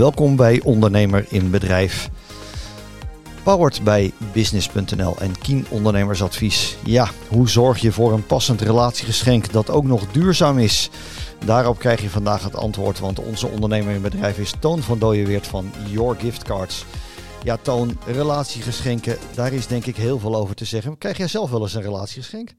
Welkom bij Ondernemer in Bedrijf. Powered bij Business.nl en Kien Ondernemersadvies. Ja, hoe zorg je voor een passend relatiegeschenk dat ook nog duurzaam is? Daarop krijg je vandaag het antwoord, want onze ondernemer in bedrijf is Toon van Dooyeweert van Your Gift Cards. Ja, Toon, relatiegeschenken, daar is denk ik heel veel over te zeggen. Krijg jij zelf wel eens een relatiegeschenk?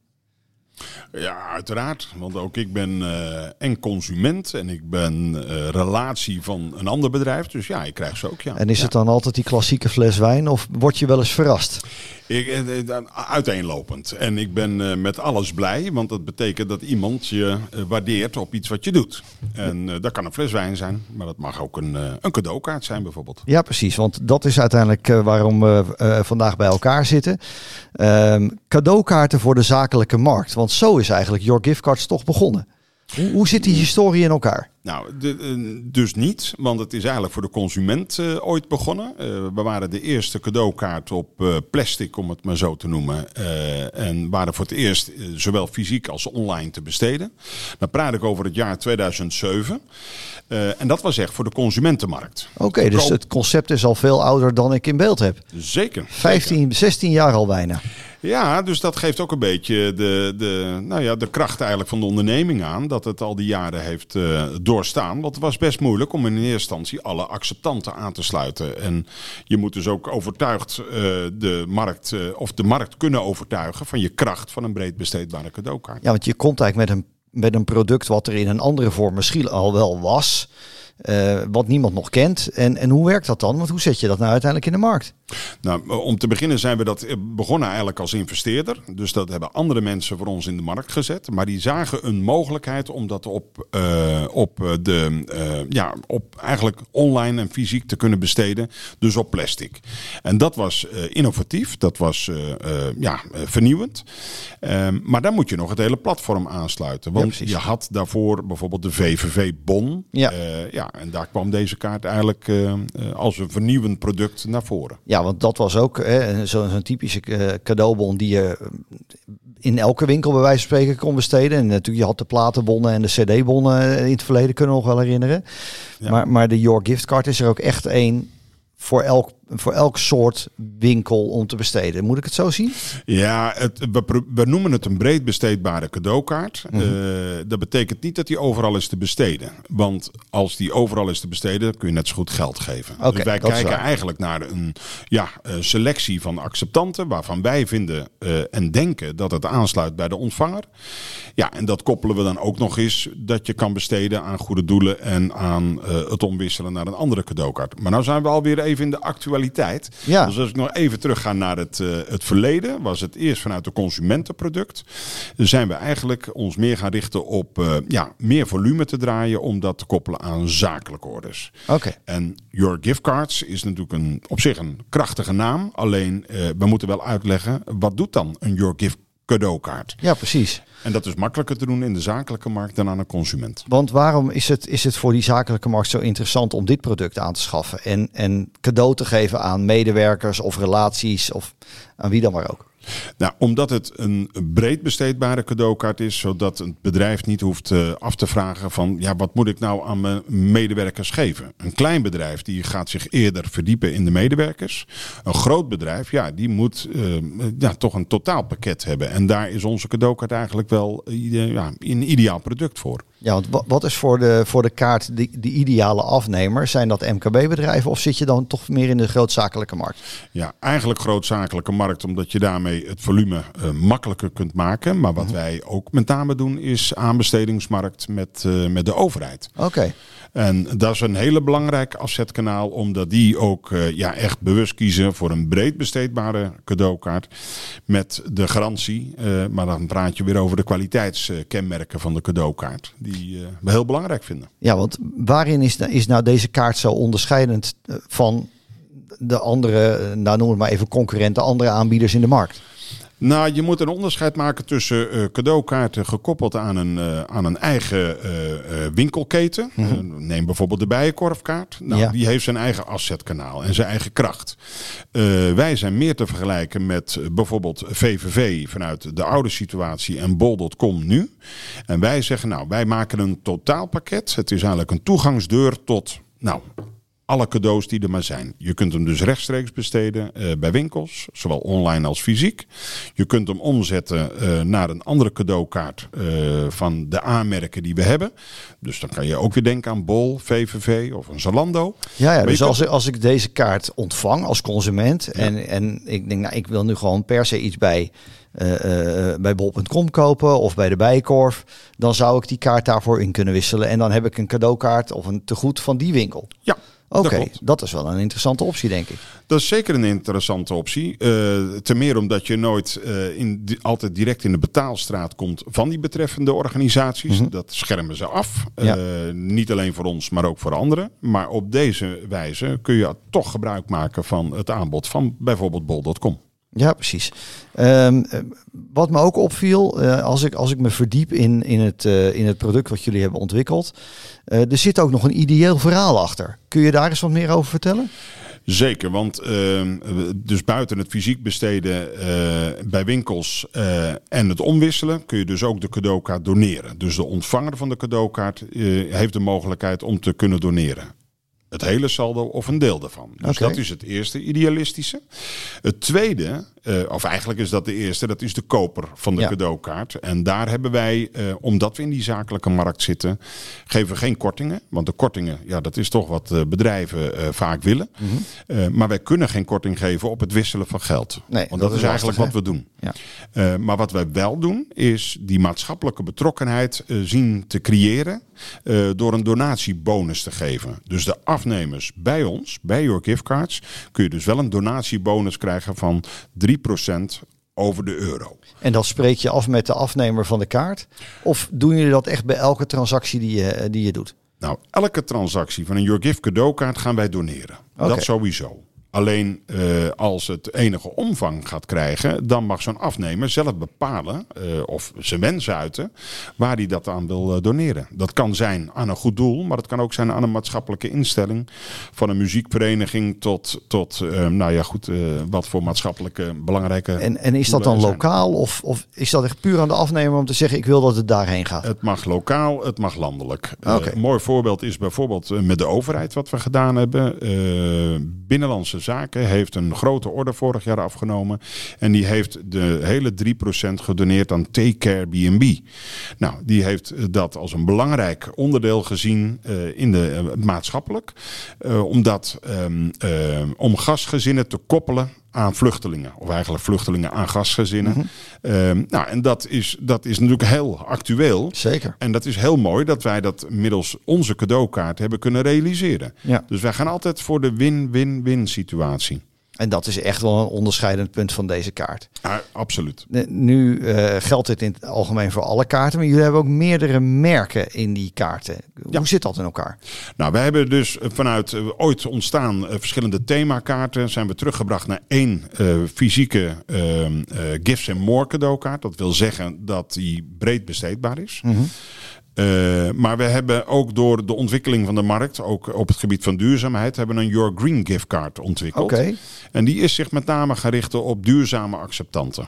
Ja, uiteraard. Want ook ik ben uh, en consument en ik ben uh, relatie van een ander bedrijf. Dus ja, ik krijg ze ook. Ja. En is ja. het dan altijd die klassieke fles wijn of word je wel eens verrast? Ik, eh, uiteenlopend. En ik ben met alles blij, want dat betekent dat iemand je waardeert op iets wat je doet. En dat kan een fles wijn zijn, maar dat mag ook een, een cadeaukaart zijn bijvoorbeeld. Ja, precies. Want dat is uiteindelijk waarom we vandaag bij elkaar zitten. Ehm, cadeaukaarten voor de zakelijke markt. Want zo is eigenlijk Your Gift Cards toch begonnen. Hoe zit die historie in elkaar? Nou, de, dus niet, want het is eigenlijk voor de consument uh, ooit begonnen. Uh, we waren de eerste cadeaukaart op uh, plastic, om het maar zo te noemen. en waren voor het eerst zowel fysiek als online te besteden. Dan praat ik over het jaar 2007. en dat was echt voor de consumentenmarkt. Oké, okay, dus het concept is al veel ouder dan ik in beeld heb. Zeker. 15, zeker. 16 jaar al bijna. Ja, dus dat geeft ook een beetje de, de, nou ja, de kracht eigenlijk van de onderneming aan. Dat het al die jaren heeft uh, doorstaan. Want het was best moeilijk om in eerste instantie alle acceptanten aan te sluiten. En je moet dus ook overtuigd uh, de markt, uh, of de markt kunnen overtuigen van je kracht van een breed besteedbare cadeaukaart. Ja, want je komt eigenlijk met een, met een product wat er in een andere vorm misschien al wel was. Uh, wat niemand nog kent. En, en hoe werkt dat dan? Want hoe zet je dat nou uiteindelijk in de markt? Nou, om te beginnen zijn we dat begonnen eigenlijk als investeerder. Dus dat hebben andere mensen voor ons in de markt gezet. Maar die zagen een mogelijkheid om dat op, uh, op de uh, ja, op eigenlijk online en fysiek te kunnen besteden. Dus op plastic. En dat was innovatief, dat was ja, vernieuwend. Ehm, maar dan moet je nog het hele platform aansluiten. Want ja, je had daarvoor bijvoorbeeld de VVV-bon. Ja. ja, en daar kwam deze kaart eigenlijk uh, als een vernieuwend product naar voren. Ja, want dat was ook zo'n zo typische uh, cadeaubon die je in elke winkel bij wijze van spreken kon besteden. En natuurlijk, je had de platenbonnen en de cd-bonnen in het verleden, kunnen we nog wel herinneren. Ja. Maar, maar de Your Gift Card is er ook echt één voor elk, voor elk soort winkel om te besteden. Moet ik het zo zien? Ja, het, we, we, noemen het een breed besteedbare cadeaukaart. Mm -hmm. uh, dat betekent niet dat die overal is te besteden. Want als die overal is te besteden, kun je net zo goed geld geven. Okay, dus wij kijken eigenlijk naar een ja, selectie van acceptanten... waarvan wij vinden uh, en denken dat het aansluit bij de ontvanger. Ja, en dat koppelen we dan ook nog eens... dat je kan besteden aan goede doelen... en aan uh, het omwisselen naar een andere cadeaukaart. Maar nou zijn we alweer even in de Ja. Dus als ik nog even terug ga naar het, uh, het verleden, was het eerst vanuit de consumentenproduct. Dan zijn we eigenlijk ons meer gaan richten op uh, ja, meer volume te draaien om dat te koppelen aan zakelijke orders. Oké. Okay. En Your Gift Cards is natuurlijk een, op zich een krachtige naam. Alleen uh, we moeten wel uitleggen, wat doet dan een Your Gift cadeaukaart? Ja, precies. En dat is makkelijker te doen in de zakelijke markt dan aan een consument. Want waarom is het, is het voor die zakelijke markt zo interessant om dit product aan te schaffen en, en cadeau te geven aan medewerkers of relaties of aan wie dan maar ook? Nou, omdat het een breed besteedbare cadeaukaart is, zodat het bedrijf niet hoeft uh, af te vragen van ja, wat moet ik nou aan mijn medewerkers geven? Een klein bedrijf die gaat zich eerder verdiepen in de medewerkers. Een groot bedrijf, ja, die moet uh, ja, toch een totaalpakket hebben. En daar is onze cadeaukaart eigenlijk wel uh, ja, een ideaal product voor. Ja, want wat is voor de, voor de kaart de, de ideale afnemer? Zijn dat MKB-bedrijven of zit je dan toch meer in de grootzakelijke markt? Ja, eigenlijk grootzakelijke markt, omdat je daarmee het volume uh, makkelijker kunt maken. Maar wat mm -hmm. wij ook met name doen, is aanbestedingsmarkt met, uh, met de overheid. Oké. Okay. En dat is een hele belangrijk afzetkanaal, omdat die ook uh, ja, echt bewust kiezen voor een breed besteedbare cadeaukaart. Met de garantie, uh, maar dan praat je weer over de kwaliteitskenmerken van de cadeaukaart. Die uh, we heel belangrijk vinden. Ja, want waarin is, is nou deze kaart zo onderscheidend van de andere, nou noem het maar even concurrenten, andere aanbieders in de markt? Nou, je moet een onderscheid maken tussen uh, cadeaukaarten gekoppeld aan een, uh, aan een eigen uh, winkelketen. Mm -hmm. neem bijvoorbeeld de bijenkorfkaart. Nou, ja. Die heeft zijn eigen afzetkanaal en zijn eigen kracht. wij zijn meer te vergelijken met bijvoorbeeld VVV vanuit de oude situatie en bol.com nu. En wij zeggen, nou, wij maken een totaalpakket. Het is eigenlijk een toegangsdeur tot, nou, alle cadeaus die er maar zijn. Je kunt hem dus rechtstreeks besteden eh, bij winkels, zowel online als fysiek. Je kunt hem omzetten eh, naar een andere cadeaukaart eh, van de aanmerken die we hebben. Dus dan kan je ook weer denken aan Bol, VVV of een Zalando. Ja, ja dus als, ik- als ik deze kaart ontvang als consument en, en ik denk, nou, ik wil nu gewoon per se iets bij, bij bol.com kopen of bij de Bijenkorf, dan zou ik die kaart daarvoor in kunnen wisselen. En dan heb ik een cadeaukaart of een tegoed van die winkel. Ja, Oké, dat is wel een interessante optie, denk ik. Dat is zeker een interessante optie. Eh ten meer omdat je nooit eh, in, di- altijd direct in de betaalstraat komt van die betreffende organisaties. Dat schermen ze af. Mhm. Ja. Eh, niet alleen voor ons, maar ook voor anderen. Maar op deze wijze kun je toch gebruik maken van het aanbod van bijvoorbeeld bol.com. Ja, precies. Ehm, eh, wat me ook opviel, eh, als, ik, als ik me verdiep in, in, het, eh, in het product wat jullie hebben ontwikkeld, eh, er zit ook nog een ideeel verhaal achter. Kun je daar eens wat meer over vertellen? Zeker, want ehm, dus buiten het fysiek besteden bij winkels en het omwisselen kun je dus ook de cadeaukaart doneren. Dus de ontvanger van de cadeaukaart heeft de mogelijkheid om te kunnen doneren. Het hele saldo of een deel daarvan. Dus dat is het eerste idealistische. Het tweede, eh, of eigenlijk is dat de eerste, dat is de koper van de Ja. cadeaukaart. En daar hebben wij, eh, omdat we in die zakelijke markt zitten, geven we geen kortingen. Want de kortingen, ja, dat is toch wat eh, bedrijven vaak willen. Eh, maar wij kunnen geen korting geven op het wisselen van geld. Nee, Want dat dat, is eigenlijk lastig, wat we doen. Ja. Maar wat wij wel doen, is die maatschappelijke betrokkenheid zien te creëren eh, door een donatiebonus te geven. Dus de afnemers bij ons, bij Your Gift Cards, kun je dus wel een donatiebonus krijgen van 3% over de euro. En dat spreek je af met de afnemer van de kaart? Of doen jullie dat echt bij elke transactie die je, die je doet? Nou, elke transactie van een Your Gift cadeaukaart gaan wij doneren. Dat sowieso. Alleen eh, als het enige omvang gaat krijgen, dan mag zo'n afnemer zelf bepalen eh, of zijn wens uiten waar hij dat aan wil eh, doneren. Dat kan zijn aan een goed doel, maar het kan ook zijn aan een maatschappelijke instelling. Van een muziekvereniging tot, tot nou ja, goed, wat voor maatschappelijke belangrijke. En, en is dat dan lokaal of, of is dat echt puur aan de afnemer om te zeggen ik wil dat het daarheen gaat? Het mag lokaal, het mag landelijk. Een mooi voorbeeld is bijvoorbeeld met de overheid wat we gedaan hebben. Binnenlandse Zaken heeft een grote orde vorig jaar afgenomen. En die heeft de hele 3% gedoneerd aan Take Care B&B. Nou, die heeft dat als een belangrijk onderdeel gezien eh, in de eh, maatschappelijk. Eh, omdat ehm, eh, om gastgezinnen te koppelen aan vluchtelingen. Of eigenlijk vluchtelingen aan gastgezinnen. Ehm, nou, en dat is, dat is natuurlijk heel actueel. Zeker. En dat is heel mooi dat wij dat middels onze cadeaukaart hebben kunnen realiseren. Ja. Dus wij gaan altijd voor de win-win-win situatie. En dat is echt wel een onderscheidend punt van deze kaart. Ja, absoluut. Nu eh, geldt dit in het algemeen voor alle kaarten, maar jullie hebben ook meerdere merken in die kaarten. Hoe Ja. zit dat in elkaar? Nou, wij hebben dus vanuit eh, ooit ontstaan eh, verschillende themakaarten. Zijn we teruggebracht naar één eh, fysieke ehm, eh, Gifts and More cadeaukaart. Dat wil zeggen dat die breed besteedbaar is. Eh, maar we hebben ook door de ontwikkeling van de markt, ook op het gebied van duurzaamheid, hebben een Your Green Gift Card ontwikkeld. En die is zich met name gericht op duurzame acceptanten.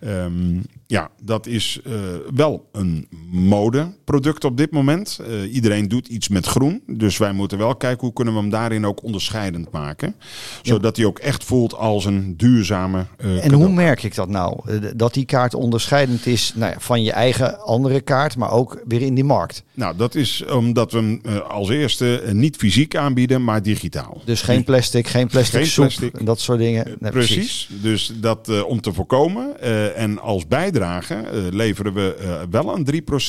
Ehm, ja, dat is eh, wel een modeproduct op dit moment. Eh, iedereen doet iets met groen. Dus wij moeten wel kijken hoe kunnen we hem daarin ook onderscheidend maken. Zodat hij ook echt voelt als een duurzame eh En cadeau. hoe merk ik dat nou? Eh, Dat die kaart onderscheidend is nou ja, van je eigen andere kaart, maar ook weer in die markt. Nou, dat is omdat we hem als eerste niet fysiek aanbieden, maar digitaal. Dus geen plastic, geen plastic Geen soep plastic. en dat soort dingen. Nee, precies. Dus dat om te voorkomen. en als bijdrage leveren we wel een 3%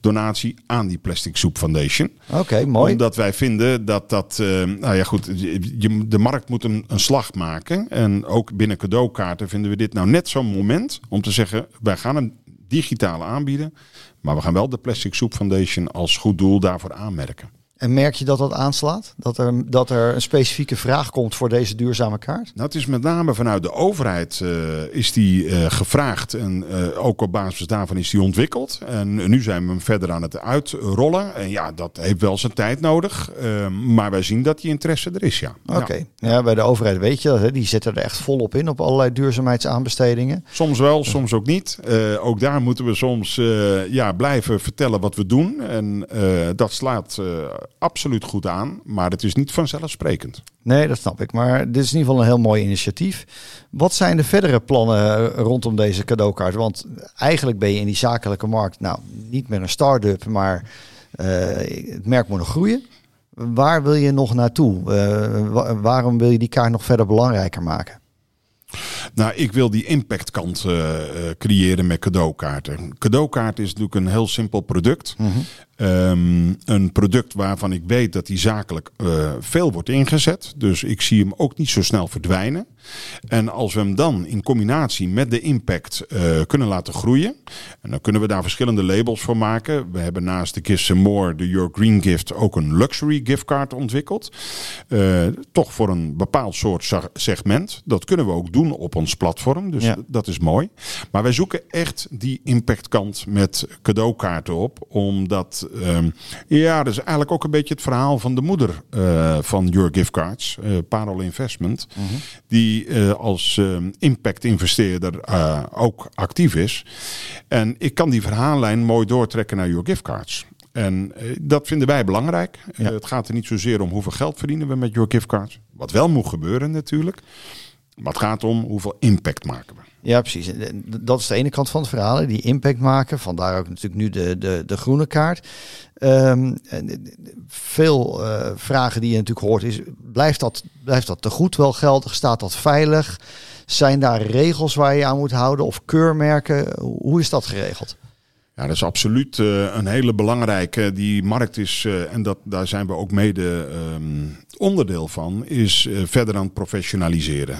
donatie aan die Plastic Soup Foundation. Oké, mooi. Omdat wij vinden dat dat, eh, nou ja goed, je, de markt moet een, een slag maken. En ook binnen cadeaukaarten vinden we dit nou net zo'n moment om te zeggen, wij gaan een digitale aanbieden. Maar we gaan wel de Plastic Soup Foundation als goed doel daarvoor aanmerken. En merk je dat dat aanslaat? Dat er, dat er een specifieke vraag komt voor deze duurzame kaart? Het is met name vanuit de overheid eh, is die eh, gevraagd en eh, ook op basis daarvan is die ontwikkeld. En nu zijn we hem verder aan het uitrollen. En ja, dat heeft wel zijn tijd nodig. Eh, maar wij zien dat die interesse er is, ja. Oké. Ja. Ja. bij de overheid weet je dat. Hè? Die zetten er echt volop in op allerlei duurzaamheidsaanbestedingen. Soms wel, soms ook niet. Ook daar moeten we soms ja, blijven vertellen wat we doen. En dat slaat absoluut goed aan, maar het is niet vanzelfsprekend. Nee, dat snap ik. Maar dit is in ieder geval een heel mooi initiatief. Wat zijn de verdere plannen rondom deze cadeaukaart? Want eigenlijk ben je in die zakelijke markt, nou, niet meer een start-up, maar uh, het merk moet nog groeien. Waar wil je nog naartoe? Uh, waarom wil je die kaart nog verder belangrijker maken? Nou, ik wil die impactkant uh, creëren met cadeaukaarten. Cadeaukaart is natuurlijk een heel simpel product. Mm Um, een product waarvan ik weet dat die zakelijk uh, veel wordt ingezet. Dus ik zie hem ook niet zo snel verdwijnen. En als we hem dan in combinatie met de impact uh, kunnen laten groeien. En dan kunnen we daar verschillende labels voor maken. We hebben naast de Kiss More, de Your Green Gift, ook een luxury giftcard ontwikkeld. Uh, toch voor een bepaald soort segment. Dat kunnen we ook doen op ons platform. Dus ja. dat is mooi. Maar wij zoeken echt die impactkant met cadeaukaarten op. Omdat Um, ja, dat is eigenlijk ook een beetje het verhaal van de moeder uh, van Your Gift Cards, uh, Parallel Investment, uh mhm. -huh. die uh, als impact investeerder ook actief is. En ik kan die verhaallijn mooi doortrekken naar Your Gift Cards. En dat vinden wij belangrijk. Ja. het gaat er niet zozeer om hoeveel geld verdienen we met Your Gift Cards. Wat wel moet gebeuren natuurlijk. Maar het gaat om hoeveel impact maken we. Ja, precies. Dat is de ene kant van het verhaal, die impact maken. Vandaar ook natuurlijk nu de, de, de groene kaart. Um, veel uh, vragen die je natuurlijk hoort is, blijft dat, blijft dat te goed wel geldig? Staat dat veilig? Zijn daar regels waar je aan moet houden of keurmerken? Hoe is dat geregeld? Ja, dat is absoluut uh, een hele belangrijke. Die markt is, uh, en dat, daar zijn we ook mede um, onderdeel van, is uh, verder aan het professionaliseren.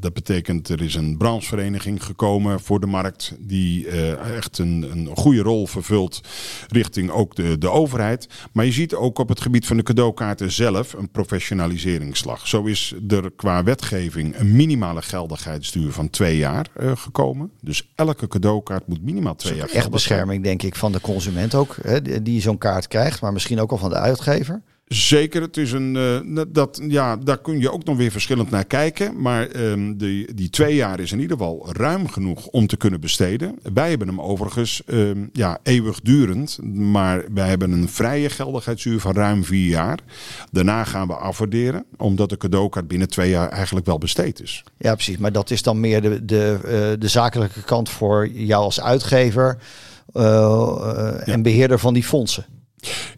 dat betekent er is een branchevereniging gekomen voor de markt die echt een, een goede rol vervult richting ook de, de overheid. Maar je ziet ook op het gebied van de cadeaukaarten zelf een professionaliseringsslag. Zo is er qua wetgeving een minimale geldigheidsduur van twee jaar gekomen. Dus elke cadeaukaart moet minimaal twee jaar echt beschermen denk ik, van de consument ook, hè, die zo'n kaart krijgt, maar misschien ook al van de uitgever. Zeker, het is een. Uh, dat, ja, daar kun je ook nog weer verschillend naar kijken. Maar um, die, die twee jaar is in ieder geval ruim genoeg om te kunnen besteden. Wij hebben hem overigens um, ja, eeuwigdurend. Maar wij hebben een vrije geldigheidsuur van ruim vier jaar. Daarna gaan we afwaarderen, omdat de cadeaukaart binnen twee jaar eigenlijk wel besteed is. Ja, precies. Maar dat is dan meer de, de, uh, de zakelijke kant voor jou als uitgever. Uh, ja. en beheerder van die fondsen.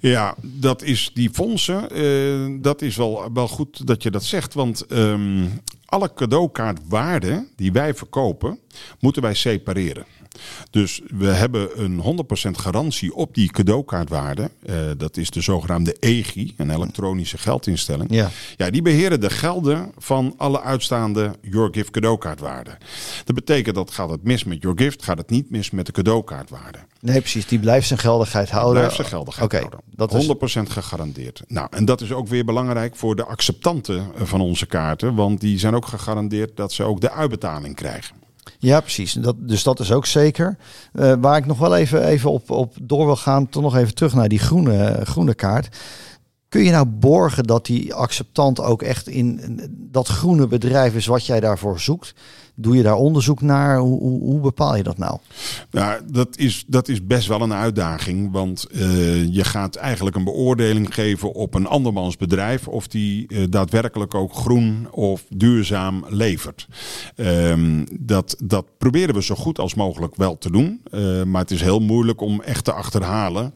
Ja, dat is die fondsen. Uh, dat is wel, wel goed dat je dat zegt. Want um, alle cadeaukaartwaarden die wij verkopen, moeten wij separeren. Dus we hebben een 100% garantie op die cadeaukaartwaarde. Uh, dat is de zogenaamde EGI, een elektronische geldinstelling. Ja. ja, die beheren de gelden van alle uitstaande Your Gift cadeaukaartwaarden. Dat betekent dat gaat het mis met Your Gift, gaat het niet mis met de cadeaukaartwaarde. Nee, precies. Die blijft zijn geldigheid houden. Blijft zijn geldigheid okay, houden. Dat is... 100% gegarandeerd. Nou, en dat is ook weer belangrijk voor de acceptanten van onze kaarten. Want die zijn ook gegarandeerd dat ze ook de uitbetaling krijgen. Ja, precies. Dat, dus dat is ook zeker. Uh, waar ik nog wel even, even op, op door wil gaan, toch nog even terug naar die groene, groene kaart. Kun je nou borgen dat die acceptant ook echt in dat groene bedrijf is wat jij daarvoor zoekt? Doe je daar onderzoek naar? Hoe, hoe, hoe bepaal je dat nou? Nou, dat is, dat is best wel een uitdaging. Want uh, je gaat eigenlijk een beoordeling geven op een andermans bedrijf. Of die uh, daadwerkelijk ook groen of duurzaam levert. Um, dat, dat proberen we zo goed als mogelijk wel te doen. Uh, maar het is heel moeilijk om echt te achterhalen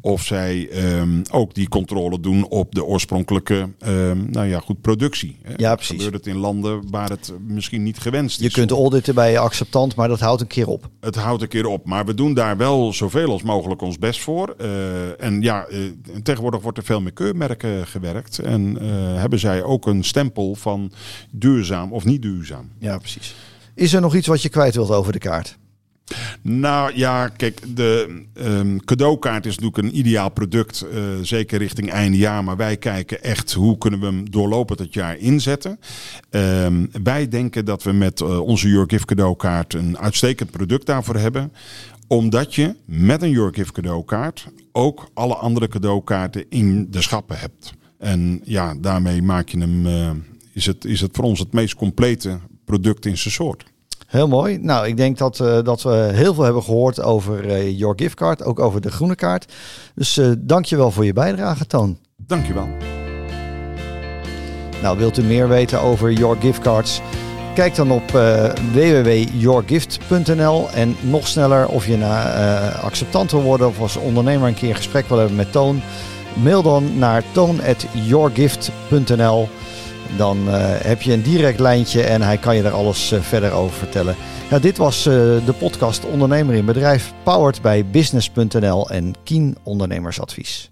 of zij um, ook die controle doen op de oorspronkelijke um, nou ja, goed, productie. Ja, precies. Gebeurt het in landen waar het misschien niet gewenst je kunt auditen bij je acceptant, maar dat houdt een keer op. Het houdt een keer op. Maar we doen daar wel zoveel als mogelijk ons best voor. Uh, en ja, uh, tegenwoordig wordt er veel met keurmerken gewerkt. En hebben zij ook een stempel van duurzaam of niet duurzaam. Ja, precies. Is er nog iets wat je kwijt wilt over de kaart? Nou ja, kijk, de um, cadeaukaart is natuurlijk een ideaal product, uh, zeker richting einde jaar. Maar wij kijken echt hoe kunnen we hem doorlopend het jaar inzetten. Um, wij denken dat we met uh, onze Your Gift cadeaukaart een uitstekend product daarvoor hebben omdat je met een Your Gift cadeaukaart ook alle andere cadeaukaarten in de schappen hebt. En ja, daarmee maak je hem, uh, is, het, is het voor ons het meest complete product in zijn soort. Heel mooi. Nou, ik denk dat, uh, dat we heel veel hebben gehoord over uh, Your Gift Card, ook over de groene kaart. Dus uh, dank je wel voor je bijdrage, Toon. Dankjewel. Nou, wilt u meer weten over Your Gift Cards? Kijk dan op www.yourgift.nl en nog sneller of je na uh, acceptant wil worden of als ondernemer een keer een gesprek wil hebben met Toon. Mail dan naar toon.yourgift.nl. Dan uh, heb je een direct lijntje en hij kan je er alles verder over vertellen. Nou, dit was de podcast Ondernemer in Bedrijf, powered bij business.nl en Kien Ondernemersadvies.